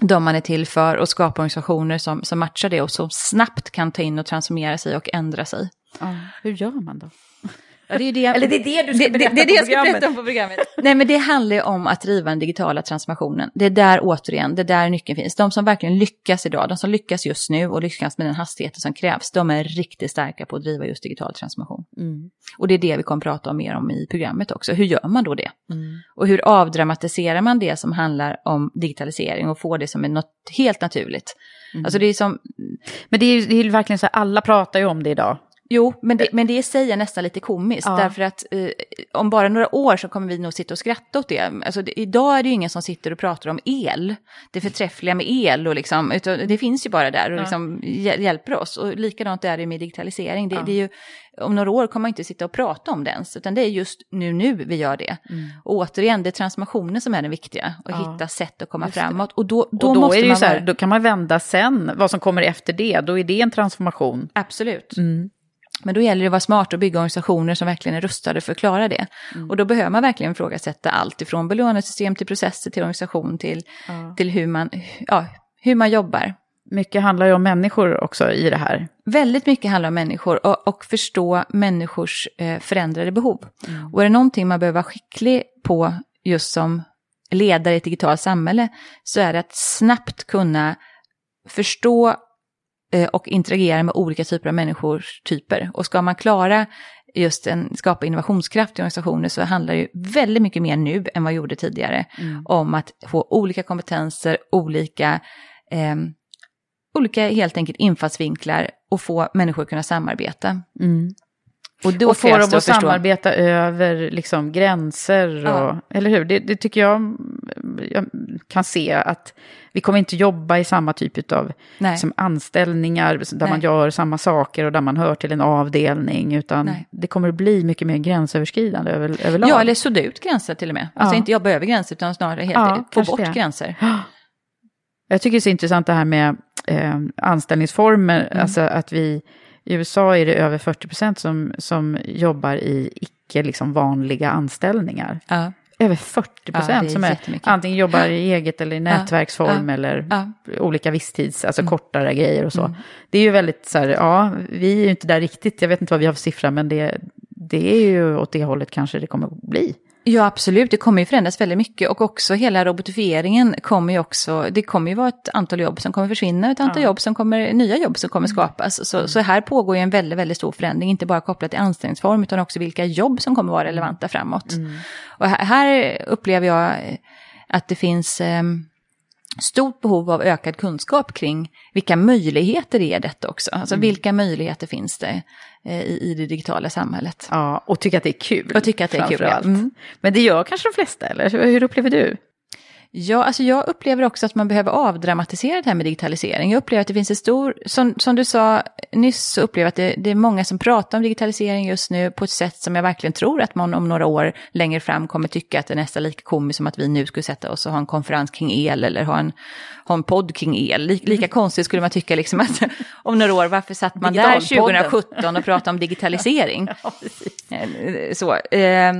de man är till för och skapa organisationer som, som matchar det och som snabbt kan ta in och transformera sig och ändra sig. Ja. Hur gör man då? Ja, det är det, Eller det är det du ska det, berätta det, det det jag ska berätta om på programmet. Nej, men det handlar ju om att driva den digitala transformationen. Det är där återigen, det är där nyckeln finns. De som verkligen lyckas idag, de som lyckas just nu och lyckas med den hastigheten som krävs, de är riktigt starka på att driva just digital transformation. Mm. Och det är det vi kommer prata om mer om i programmet också. Hur gör man då det? Mm. Och hur avdramatiserar man det som handlar om digitalisering och får det som är något helt naturligt? Mm. Alltså det är som, Men det är det är verkligen så här, alla pratar ju om det idag. Jo, men det, men det i sig är nästan lite komiskt. Ja. Därför att eh, om bara några år så kommer vi nog sitta och skratta åt det. Alltså, det. Idag är det ju ingen som sitter och pratar om el. Det förträffliga med el och liksom, utan det finns ju bara där och Ja. liksom hjä- hjälper oss. Och likadant är det med digitalisering. Det, Ja. det är ju, om några år kommer man inte sitta och prata om det ens, utan det är just nu, nu vi gör det. Och återigen, det är transformationen som är den viktiga. Och Mm. Ja. hitta sätt att komma Just framåt. Och då, då, och då måste är det ju man så här, då kan man vända sen, vad som kommer efter det, då är det en transformation. Absolut. Mm. Men då gäller det att vara smart och bygga organisationer som verkligen är rustade för att klara det. Mm. Och då behöver man verkligen ifrågasätta allt ifrån belöningssystem till processer till organisation till, Ja. till hur, man, ja, hur man jobbar. Mycket handlar ju om människor också i det här. Väldigt mycket handlar om människor och, och förstå människors eh, förändrade behov. Mm. Och är det någonting man behöver vara skicklig på just som ledare i ett digitalt samhälle så är det att snabbt kunna förstå och interagera med olika typer av människotyper. Och ska man klara just en, skapa innovationskraft i organisationer så handlar det ju väldigt mycket mer nu än vad jag gjorde tidigare om att få olika kompetenser, olika, eh, olika helt enkelt infallsvinklar och få människor att kunna samarbeta. Mm. Och då och få dem att förstå- samarbeta över liksom, gränser. Och, Ja. Eller hur? Det, det tycker jag, jag kan se att vi kommer inte jobba i samma typ av liksom, anställningar där Nej. man gör samma saker och där man hör till en avdelning. Utan Nej. det kommer att bli mycket mer gränsöverskridande över, överlag. Ja, eller sudda ut gränser till och med. Alltså Ja. inte jobba över gränser utan snarare helt Ja, få bort det. gränser. Jag tycker det är så intressant det här med eh, anställningsformer. Mm. Alltså att vi, i USA är det över 40 procent som, som jobbar i icke liksom, vanliga anställningar. Ja. Över 40 Ja, procent är som är antingen jobbar i eget eller i nätverksform ja, eller ja. olika visstids, alltså Mm. kortare grejer och så. Mm. Det är ju väldigt så här, ja, vi är ju inte där riktigt, jag vet inte vad vi har för siffra, men det, det är ju åt det hållet kanske det kommer att bli. Ja, absolut. Det kommer ju förändras väldigt mycket. Och också hela robotifieringen kommer ju också... Det kommer ju vara ett antal jobb som kommer försvinna, ett antal Ja. jobb som kommer... Nya jobb som kommer skapas. Så, så här pågår ju en väldigt, väldigt stor förändring. Inte bara kopplat till anställningsform, utan också vilka jobb som kommer vara relevanta framåt. Och här, här upplever jag att det finns... ehm, stort behov av ökad kunskap kring vilka möjligheter det är detta också. Alltså vilka möjligheter finns det eh, i, i det digitala samhället. Ja, och tycka att det är kul. Och tycka att det är kul, ja. Mm. Men det gör kanske de flesta, eller hur upplever du? Ja, alltså jag upplever också att man behöver avdramatisera det här med digitalisering. Jag upplever att det finns en stor, som, som du sa nyss, så upplever jag att det, det, är många som pratar om digitalisering just nu på ett sätt som jag verkligen tror att man om några år längre fram kommer tycka att det är nästan lika komiskt som att vi nu skulle sätta oss och ha en konferens kring el eller ha en, ha en podd kring el. Lika, lika konstigt skulle man tycka liksom att om några år, varför satt man där 2017 och pratade om digitalisering? ja, eh, så, eh,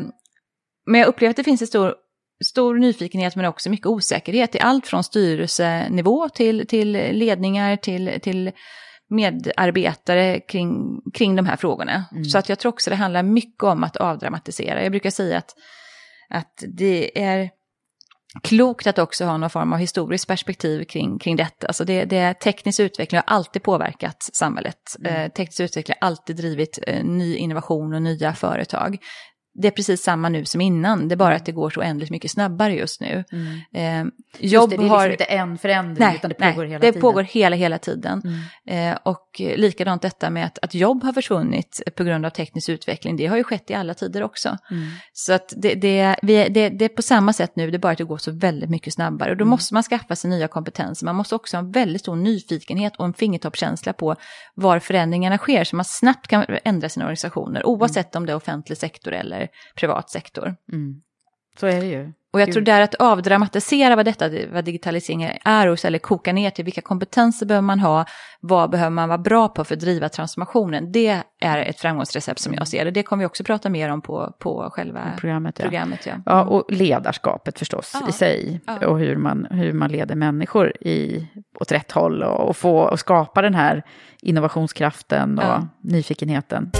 men jag upplever att det finns en stor stor nyfikenhet men också mycket osäkerhet i allt från styrelsenivå till, till ledningar till, till medarbetare kring, kring de här frågorna. Mm. Så att jag tror också det handlar mycket om att avdramatisera. Jag brukar säga att, att det är klokt att också ha någon form av historiskt perspektiv kring, kring detta. Alltså det, det, teknisk utveckling har alltid påverkat samhället. Mm. Eh, teknisk utveckling har alltid drivit eh, ny innovation och nya företag det är precis samma nu som innan, det är bara mm. att det går så oändligt mycket snabbare just nu. Mm. Eh, jobb det, det är liksom inte en förändring nej, utan det pågår nej, hela det tiden. Det pågår hela, hela tiden. Mm. Eh, och likadant detta med att, att jobb har försvunnit på grund av teknisk utveckling, det har ju skett i alla tider också. Mm. Så att det, det, vi, det, det är på samma sätt nu, det är bara att det går så väldigt mycket snabbare. Och då mm. måste man skaffa sig nya kompetenser, man måste också ha en väldigt stor nyfikenhet och en fingertoppskänsla på var förändringarna sker, så man snabbt kan ändra sina organisationer, oavsett om det är offentlig sektor eller privat sektor sektor. Mm. Så är det ju. Och jag tror där att avdramatisera vad detta, vad digitalisering är, och eller koka ner till vilka kompetenser behöver man ha, vad behöver man vara bra på för att driva transformationen, det är ett framgångsrecept som jag ser det. Det kommer vi också prata mer om på, på själva programmet. Ja. programmet ja. ja, och ledarskapet förstås ja. i sig, ja. och hur man, hur man leder människor i, åt rätt håll och, och, få, och skapa den här innovationskraften och nyfikenheten.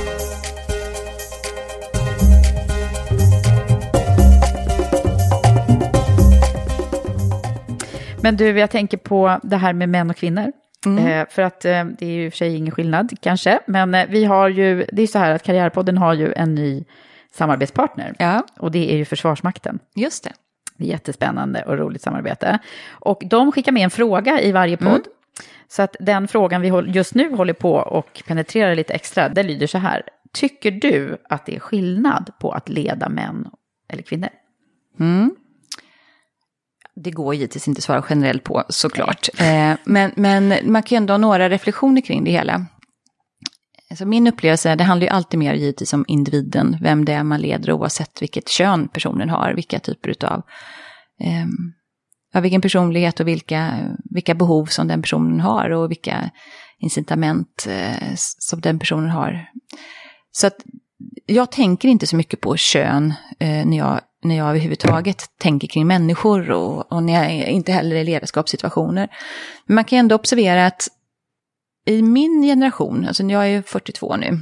Men du, jag tänker på det här med män och kvinnor. Mm. Eh, för att eh, det är ju i och för sig ingen skillnad kanske, men eh, vi har ju, det är så här att Karriärpodden har ju en ny samarbetspartner. Ja. Och det är ju Försvarsmakten. Just det. Jättespännande och roligt samarbete. Och de skickar med en fråga i varje podd. Mm. Så att den frågan vi just nu håller på och penetrerar lite extra, det lyder så här. Tycker du att det är skillnad på att leda män eller kvinnor? Mm det går givetvis inte att svara generellt på såklart. Eh, men, men man kan ju ändå ha några reflektioner kring det hela. Alltså min upplevelse, det handlar ju alltid mer givetvis om individen, vem det är man leder oavsett vilket kön personen har, vilka typer av, eh, ja, vilken personlighet och vilka, vilka behov som den personen har och vilka incitament eh, som den personen har. Så att jag tänker inte så mycket på kön eh, när jag när jag överhuvudtaget tänker kring människor och, och när jag inte heller i ledarskapssituationer. Men man kan ändå observera att i min generation, alltså jag är 42 nu,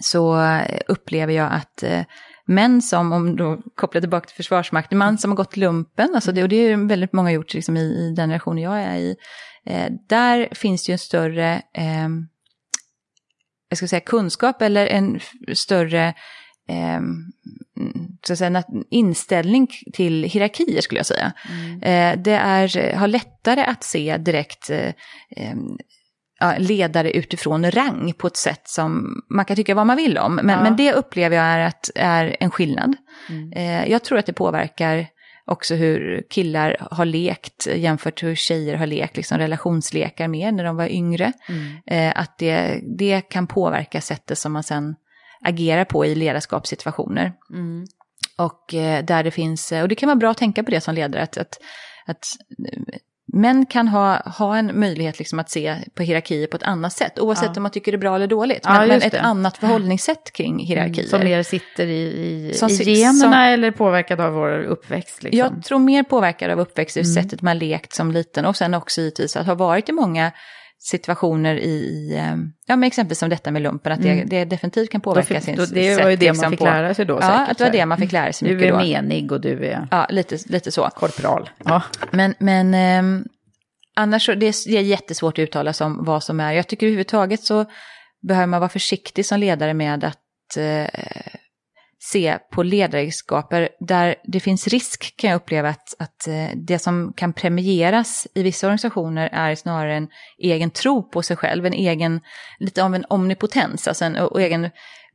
så eh, upplever jag att eh, män som, om då kopplar tillbaka till Försvarsmakten, man som har gått lumpen, alltså det, och det är väldigt många gjort liksom, i, i den generationen jag är i, eh, där finns det ju en större, eh, jag ska säga kunskap eller en större eh, så att säga, inställning till hierarkier skulle jag säga. Mm. Eh, det är, har lättare att se direkt eh, ehm, ledare utifrån rang på ett sätt som man kan tycka vad man vill om. Men, ja. men det upplever jag är, att, är en skillnad. Mm. Eh, jag tror att det påverkar också hur killar har lekt jämfört med hur tjejer har lekt, liksom relationslekar mer när de var yngre. Mm. Eh, att det, det kan påverka sättet som man sen agerar på i ledarskapssituationer. Mm. Och eh, där det finns, och det kan vara bra att tänka på det som ledare, att, att, att män kan ha, ha en möjlighet liksom att se på hierarkier på ett annat sätt, oavsett ja. om man tycker det är bra eller dåligt. Men, ja, men ett annat förhållningssätt kring hierarkier. Mm, som mer sitter i, i, som, i generna som, eller påverkad av vår uppväxt? Liksom. Jag tror mer påverkad av uppväxt, mm. sättet man lekt som liten och sen också givetvis att ha varit i många situationer i, ehm, ja men exempelvis som detta med lumpen, att det, mm. det definitivt kan påverka då, sin då, Det var ju det man fick lära sig då Ja, säkert, att det var det man fick lära sig mycket då. Du är menig och du är... Ja, lite, lite så. Korpral. Ja. Men, men eh, annars så, det är, det är jättesvårt att uttala sig om vad som är. Jag tycker överhuvudtaget så behöver man vara försiktig som ledare med att eh, se på ledaregenskaper där det finns risk kan jag uppleva att, att eh, det som kan premieras i vissa organisationer är snarare en egen tro på sig själv, en egen, lite av en omnipotens, alltså en och egen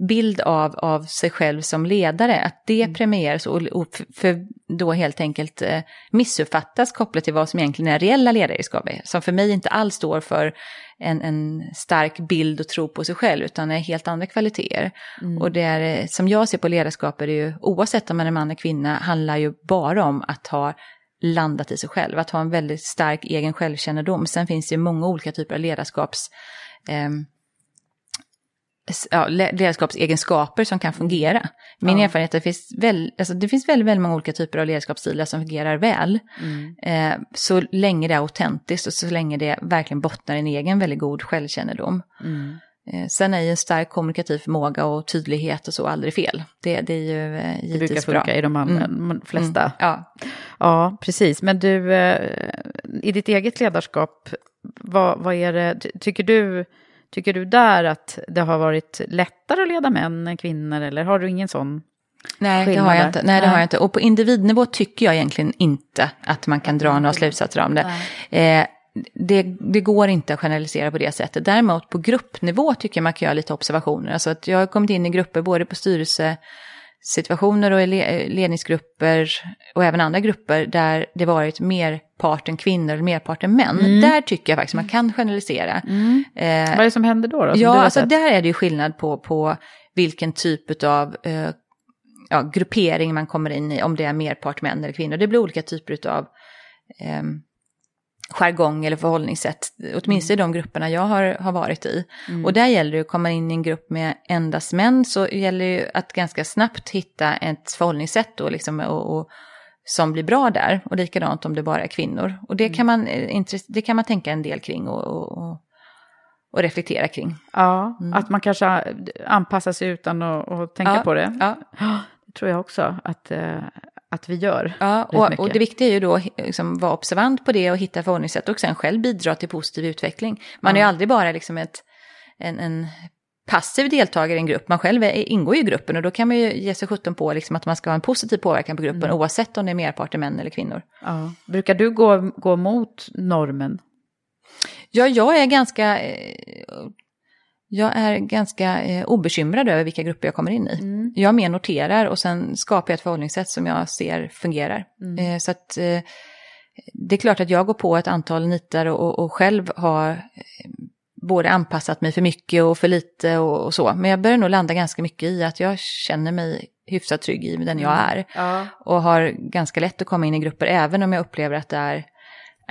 bild av, av sig själv som ledare, att det Mm. premieras och, och för då helt enkelt eh, missuppfattas kopplat till vad som egentligen är reella ledaregenskaper. Som för mig inte alls står för en, en stark bild och tro på sig själv, utan är helt andra kvaliteter. Mm. Och det är, eh, som jag ser på ledarskap är det ju, oavsett om man är man eller kvinna, handlar ju bara om att ha landat i sig själv, att ha en väldigt stark egen självkännedom. Sen finns det ju många olika typer av ledarskaps... s- ja, le- ledarskapsegenskaper som kan fungera. Min Ja. erfarenhet är att det finns, väl, alltså det finns väldigt, väldigt många olika typer av ledarskapsstilar som fungerar väl. Mm. Eh, så länge det är autentiskt och så länge det verkligen bottnar i en egen väldigt god självkännedom. Mm. Eh, sen är ju en stark kommunikativ förmåga och tydlighet och så aldrig fel. Det, det är ju eh, Det givetvis brukar bra. funka i de allra- Mm. flesta. Mm. Ja. Ja, precis. Men du, eh, i ditt eget ledarskap, vad, vad är det, ty- tycker du, tycker du där att det har varit lättare att leda män än kvinnor, eller har du ingen sån? Nej, det har jag inte. Nej, det har jag inte. Och på individnivå tycker jag egentligen inte att man kan dra några slutsatser om det. Eh, det, det går inte att generalisera på det sättet. Däremot på gruppnivå tycker jag man kan göra lite observationer. Alltså att jag har kommit in i grupper både på styrelsesituationer och ledningsgrupper och även andra grupper där det varit merparten kvinnor och merparten män. Mm. Där tycker jag faktiskt man kan generalisera. Eh, Vad är det som händer då? då som Ja, alltså sett? där är det ju skillnad på, på vilken typ av eh, ja, gruppering man kommer in i, om det är merpart män eller kvinnor. Det blir olika typer av eh, jargong eller förhållningssätt, åtminstone i de grupperna jag har, har varit i. Och där gäller det att komma in i en grupp med endast män, så gäller det ju att ganska snabbt hitta ett förhållningssätt då, liksom, och, och, som blir bra där. Och likadant om det bara är kvinnor. Och det, kan, man, eh, det kan man tänka en del kring och, och, och, reflektera kring. Ja, Mm. att man kanske anpassar sig utan att, att tänka Ja, på det. Ja, Det tror jag också att, eh, att vi gör. Ja, och, och det viktiga är ju då liksom, vara observant på det och hitta förhållningssätt och sen själv bidra till positiv utveckling. Man är ju aldrig bara liksom ett, en, en passiv deltagare i en grupp, man själv är, ingår ju i gruppen och då kan man ju ge sig sjutton på liksom, att man ska ha en positiv påverkan på gruppen oavsett om det är merparten män eller kvinnor. Ja. Brukar du gå, gå mot normen? Ja, jag är ganska, eh, jag är ganska eh, obekymrad över vilka grupper jag kommer in i. Jag mer noterar och sen skapar jag ett förhållningssätt som jag ser fungerar. Eh, så att eh, det är klart att jag går på ett antal nitar och, och, själv har eh, både anpassat mig för mycket och för lite och, och så. Men jag börjar nog landa ganska mycket i att jag känner mig hyfsat trygg i den jag är. Ja. Och har ganska lätt att komma in i grupper även om jag upplever att det är,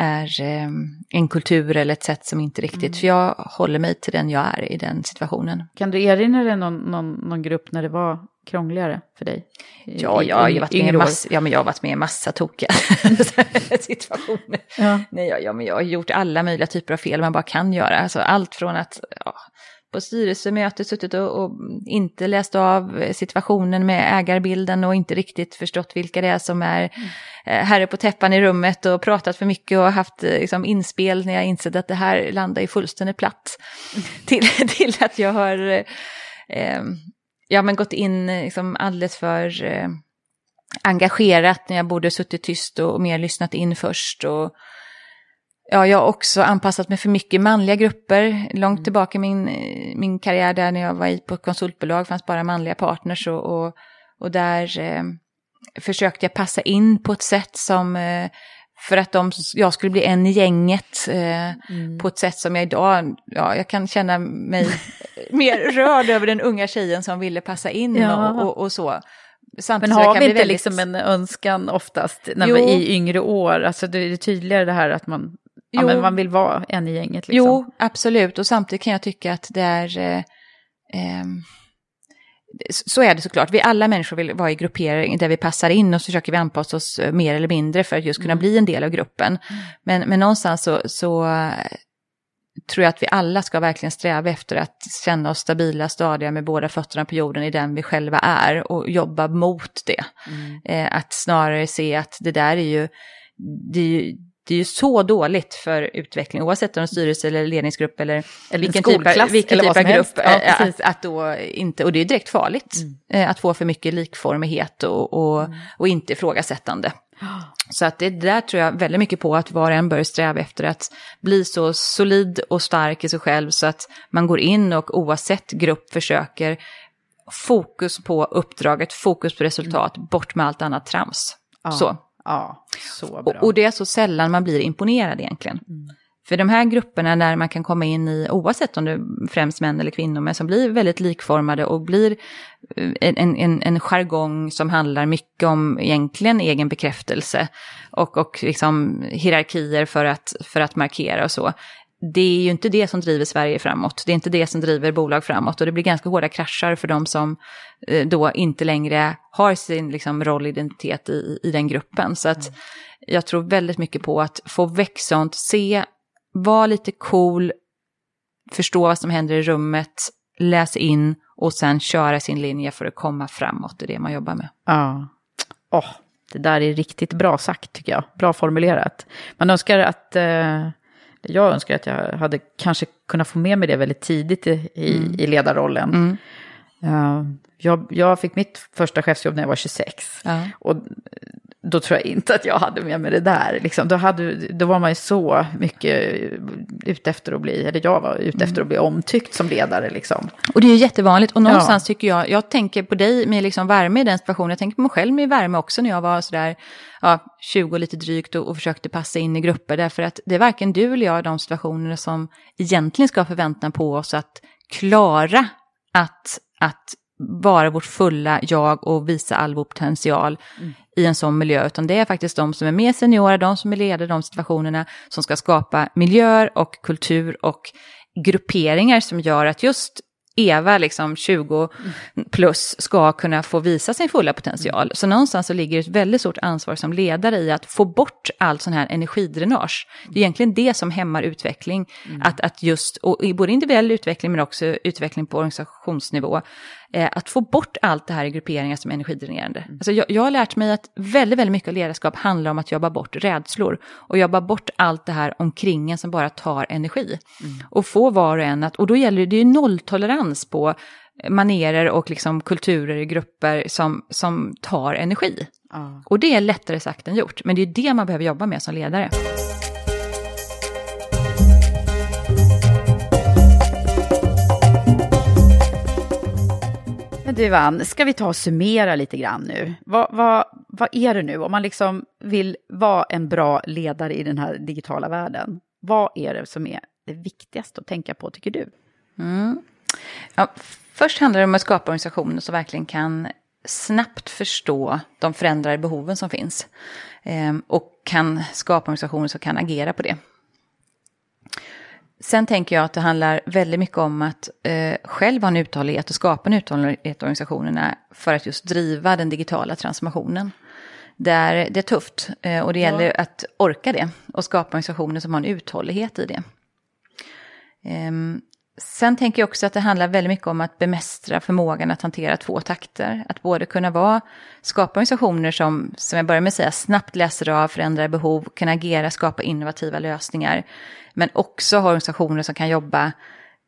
är eh, en kultur eller ett sätt som inte riktigt, för jag håller mig till den jag är i den situationen. Kan du erinra dig någon, någon, någon grupp när det var krångligare för dig? I- Ja, jag har ju varit med i yngre år? mass, ja, men jag har varit med i massa tokiga situationer. Ja. Nej, ja, ja, men jag har gjort alla möjliga typer av fel man bara kan göra. Alltså, allt från att ja, på styrelsemöte suttit och, och inte läst av situationen med ägarbilden och inte riktigt förstått vilka det är som är eh, herre på täppan i rummet och pratat för mycket och haft eh, liksom, inspel när jag insett att det här landar i fullständigt platt. Till, till att jag har eh, eh, ja, men gått in eh, liksom, alldeles för eh, engagerat när jag borde suttit tyst och mer lyssnat in först. Och, ja, jag har också anpassat mig för mycket manliga grupper. Långt tillbaka i min, min karriär där när jag var i på konsultbolag fanns bara manliga partners och, och, och där eh, försökte jag passa in på ett sätt som eh, för att de, jag skulle bli en i gänget eh, på ett sätt som jag idag, ja, jag kan känna mig mer rörd över den unga tjejen som ville passa in Ja. och, och, och så. Men Samtidigt jag har vi inte väldigt- liksom en önskan oftast när vi i yngre år? Alltså det är tydligare det här att man, ja, men man vill vara en i gänget. Liksom. Jo, absolut. Och samtidigt kan jag tycka att det är... Eh, ehm, så är det såklart. Vi alla människor vill vara i gruppering där vi passar in och så försöker vi anpassa oss eh, mer eller mindre för att just kunna bli en del av gruppen. Men, men någonstans så, så eh, tror jag att vi alla ska verkligen sträva efter att känna oss stabila, stadiga med båda fötterna på jorden i den vi själva är och jobba mot det. Eh, att snarare se att det där är ju, det är ju, det är ju så dåligt för utveckling, oavsett om det är styrelse eller ledningsgrupp eller, Eller vilken typ, av- vilken eller typ av grupp. Ja, eh, att, att då inte, och det är direkt farligt, eh, att få för mycket likformighet och, och, och inte ifrågasättande. Så att det där tror jag väldigt mycket på att var och en bör sträva efter att bli så solid och stark i sig själv så att man går in och oavsett grupp försöker fokus på uppdraget, fokus på resultat, bort med allt annat trams. Ja. Så. Ja, så bra. Och, och det är så sällan man blir imponerad egentligen. För de här grupperna där man kan komma in i, oavsett om det är främst män eller kvinnor, men som blir väldigt likformade och blir eh, en, en, en jargong som handlar mycket om egentligen egen bekräftelse och, och liksom hierarkier för att, för att markera och så. Det är ju inte det som driver Sverige framåt, det är inte det som driver bolag framåt och det blir ganska hårda kraschar för de som eh, då inte längre har sin liksom, roll och identitet i, i den gruppen. Så att jag tror väldigt mycket på att få väck sånt, se, vara lite cool, förstå vad som händer i rummet, läsa in och sen köra sin linje för att komma framåt. Det är det man jobbar med. Ja. Åh, det där är riktigt bra sagt tycker jag. Bra formulerat. Man önskar att... Eh, jag önskar att jag hade kanske kunnat få med mig det väldigt tidigt i, i, i ledarrollen. Mm. Ja, jag, jag fick mitt första chefsjobb när jag var 26. Ja. Och då tror jag inte att jag hade med mig det där. Liksom, då, hade, då var man ju så mycket ute efter att bli, eller jag var ute efter att bli omtyckt som ledare. Liksom. Och det är ju jättevanligt. Och någonstans Ja. tycker jag, jag tänker på dig med liksom värme i den situationen. Jag tänker på mig själv med värme också när jag var sådär ja, 20 lite drygt och, och försökte passa in i grupper. Därför att det är varken du eller jag i de situationerna som egentligen ska ha förväntan på oss att klara att, att vara vårt fulla jag och visa all vår potential i en sån miljö, utan det är faktiskt de som är mer seniora, de som är ledare i de situationerna, som ska skapa miljöer och kultur och grupperingar som gör att just Eva, liksom 20 plus, ska kunna få visa sin fulla potential. Så någonstans så ligger ett väldigt stort ansvar som ledare i att få bort all sån här energidränage. Det är egentligen det som hämmar utveckling. Att, att just, och både individuell utveckling men också utveckling på organisationsnivå, eh, att få bort allt det här i grupperingar som är energidränerande. Alltså jag, jag har lärt mig att väldigt, väldigt mycket av ledarskap handlar om att jobba bort rädslor och jobba bort allt det här omkring en som bara tar energi. Och få var och en att, och då gäller det, det är ju nolltolerans på manerer och liksom kulturer i grupper som, som tar energi. Ja. Och det är lättare sagt än gjort, men det är det man behöver jobba med som ledare. Men du Ann, ska vi ta och summera lite grann nu? Vad, vad, vad är det nu om man liksom vill vara en bra ledare i den här digitala världen? Vad är det som är det viktigaste att tänka på, tycker du? Mm. Ja, först handlar det om att skapa organisationer som verkligen kan snabbt förstå de förändrade behoven som finns. Eh, och kan skapa organisationer som kan agera på det. Sen tänker jag att det handlar väldigt mycket om att eh, själv ha en uthållighet och skapa en uthållighet i organisationerna för att just driva den digitala transformationen. Det är, det är tufft eh, och det gäller att orka det och skapa organisationer som har en uthållighet i det. Ehm, sen tänker jag också att det handlar väldigt mycket om att bemästra förmågan att hantera två takter. Att både kunna vara, skapa organisationer som, som jag började med att säga, snabbt läser av, förändrar behov, kan agera, skapa innovativa lösningar. Men också ha organisationer som kan jobba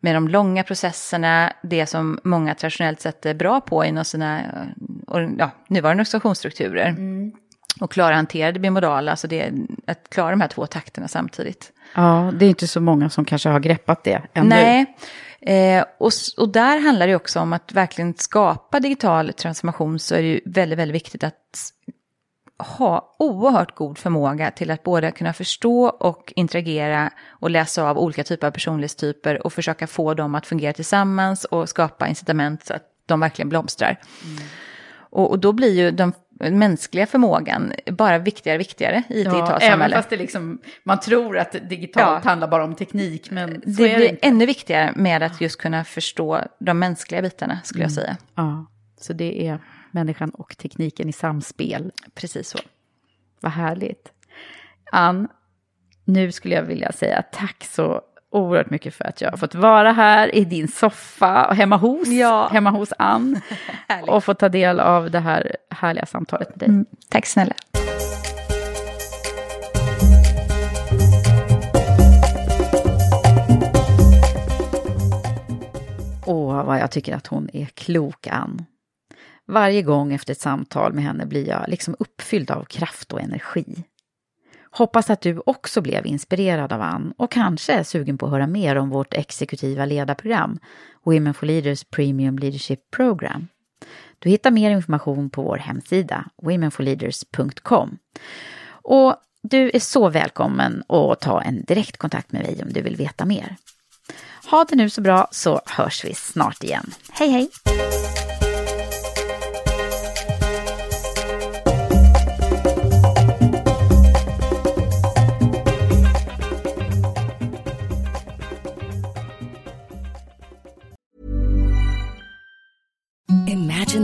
med de långa processerna, det som många traditionellt sett är bra på inom sina ja, nuvarande organisationsstrukturer. Och klara att hantera det bimodala, alltså det, att klara de här två takterna samtidigt. Ja, det är inte så många som kanske har greppat det ännu. Nej, eh, och, och där handlar det också om att verkligen skapa digital transformation så är det ju väldigt, väldigt viktigt att ha oerhört god förmåga till att både kunna förstå och interagera och läsa av olika typer av personlighetstyper och försöka få dem att fungera tillsammans och skapa incitament så att de verkligen blomstrar. Och, och då blir ju den mänskliga förmågan bara viktigare och viktigare i ett Ja, digitalt även samhälle. fast det liksom, man tror att digitalt Ja. handlar bara om teknik, men Det det blir inte. ännu viktigare med att just kunna förstå de mänskliga bitarna, skulle jag säga. Ja, så det är människan och tekniken i samspel. Precis så. Vad härligt. Ann, nu skulle jag vilja säga tack så oerhört mycket för att jag har fått vara här i din soffa och hemma hos, Ja. hemma hos Ann och få ta del av det här härliga samtalet med dig. Mm, tack snälla. Åh, vad jag tycker att hon är klok, Ann. Varje gång efter ett samtal med henne blir jag liksom uppfylld av kraft och energi. Hoppas att du också blev inspirerad av Ann och kanske är sugen på att höra mer om vårt exekutiva ledarprogram, Women for Leaders Premium Leadership Program. Du hittar mer information på vår hemsida, womenforleaders.com. Och du är så välkommen att ta en direktkontakt med mig om du vill veta mer. Ha det nu så bra så hörs vi snart igen. Hej hej!